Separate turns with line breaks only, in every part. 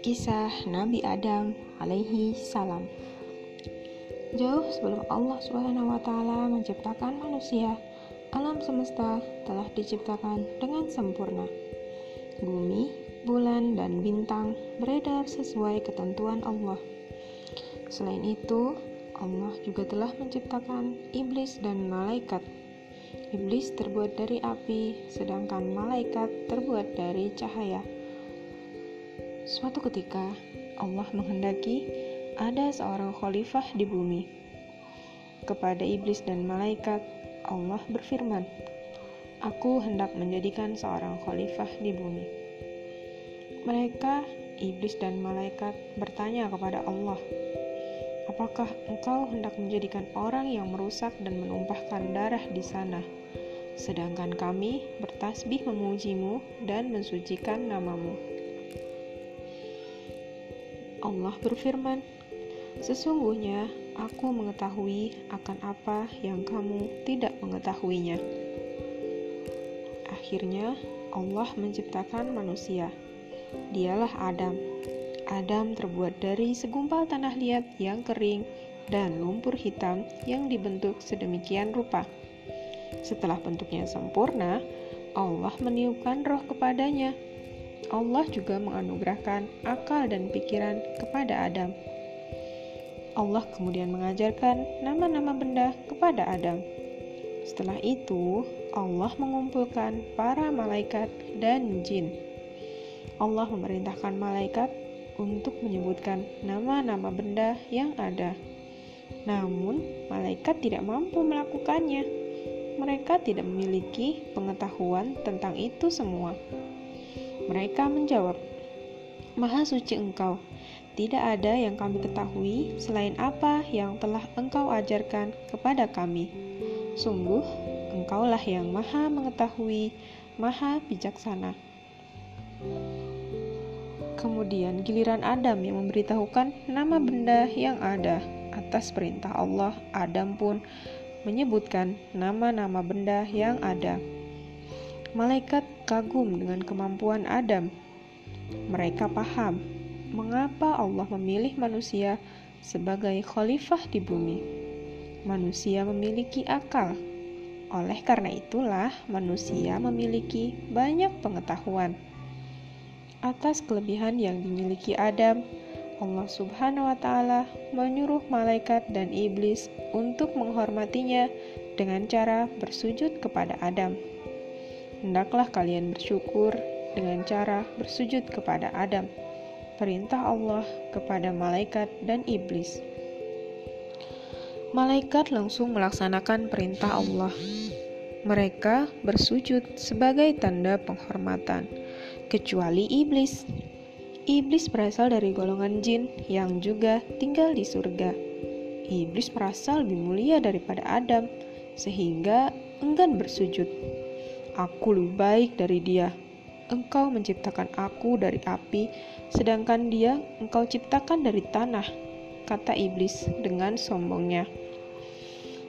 Kisah Nabi Adam alaihi salam. Jauh sebelum Allah Subhanahu wa taala menciptakan manusia, alam semesta telah diciptakan dengan sempurna. Bumi, bulan, dan bintang beredar sesuai ketentuan Allah. Selain itu, Allah juga telah menciptakan iblis dan malaikat. Iblis terbuat dari api, sedangkan malaikat terbuat dari cahaya. Suatu ketika, Allah menghendaki ada seorang khalifah di bumi. Kepada iblis dan malaikat, Allah berfirman, "Aku hendak menjadikan seorang khalifah di bumi." Mereka, iblis dan malaikat, bertanya kepada Allah, "Apakah Engkau hendak menjadikan orang yang merusak dan menumpahkan darah di sana?" Sedangkan kami bertasbih memujimu dan mensucikan namamu. Allah berfirman, Sesungguhnya aku mengetahui akan apa yang kamu tidak mengetahuinya. Akhirnya, Allah menciptakan manusia. Dialah Adam. Adam terbuat dari segumpal tanah liat yang kering dan lumpur hitam yang dibentuk sedemikian rupa. Setelah bentuknya sempurna, Allah meniupkan roh kepadanya Allah juga menganugerahkan akal dan pikiran kepada Adam. Allah kemudian mengajarkan nama-nama benda kepada Adam. Setelah itu, Allah mengumpulkan para malaikat dan jin. Allah memerintahkan malaikat untuk menyebutkan nama-nama benda yang ada. Namun, malaikat tidak mampu melakukannya. Mereka tidak memiliki pengetahuan tentang itu semua. Mereka menjawab, Maha suci engkau, tidak ada yang kami ketahui selain apa yang telah engkau ajarkan kepada kami. Sungguh, engkaulah yang maha mengetahui, maha bijaksana. Kemudian giliran Adam yang memberitahukan nama benda yang ada. Atas perintah Allah, Adam pun menyebutkan nama-nama benda yang ada. Malaikat kagum dengan kemampuan Adam. Mereka paham mengapa Allah memilih manusia sebagai khalifah di bumi. Manusia memiliki akal. Oleh karena itulah, manusia memiliki banyak pengetahuan. Atas kelebihan yang dimiliki Adam, Allah Subhanahu wa Ta'ala menyuruh malaikat dan iblis untuk menghormatinya dengan cara bersujud kepada Adam hendaklah kalian bersyukur dengan cara bersujud kepada Adam. Perintah Allah kepada malaikat dan iblis. Malaikat langsung melaksanakan perintah Allah. Mereka bersujud sebagai tanda penghormatan, kecuali iblis. Iblis berasal dari golongan jin yang juga tinggal di surga. Iblis merasa lebih mulia daripada Adam, sehingga enggan bersujud. Aku lebih baik dari dia. Engkau menciptakan aku dari api, sedangkan dia engkau ciptakan dari tanah, kata iblis dengan sombongnya.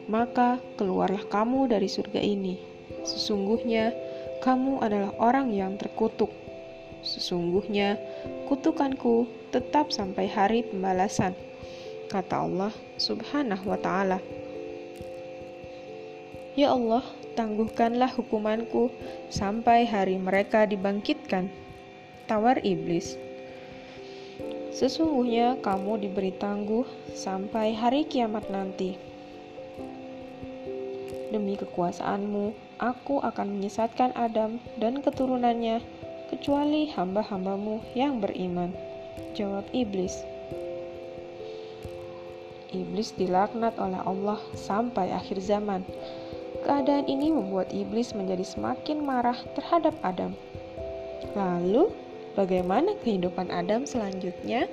Maka keluarlah kamu dari surga ini. Sesungguhnya kamu adalah orang yang terkutuk. Sesungguhnya kutukanku tetap sampai hari pembalasan, kata Allah Subhanahu wa Ta'ala. Ya Allah, tangguhkanlah hukumanku sampai hari mereka dibangkitkan. Tawar iblis. Sesungguhnya kamu diberi tangguh sampai hari kiamat nanti. Demi kekuasaanmu, aku akan menyesatkan Adam dan keturunannya, kecuali hamba-hambamu yang beriman. Jawab iblis. Iblis dilaknat oleh Allah sampai akhir zaman. Keadaan ini membuat iblis menjadi semakin marah terhadap Adam. Lalu, bagaimana kehidupan Adam selanjutnya?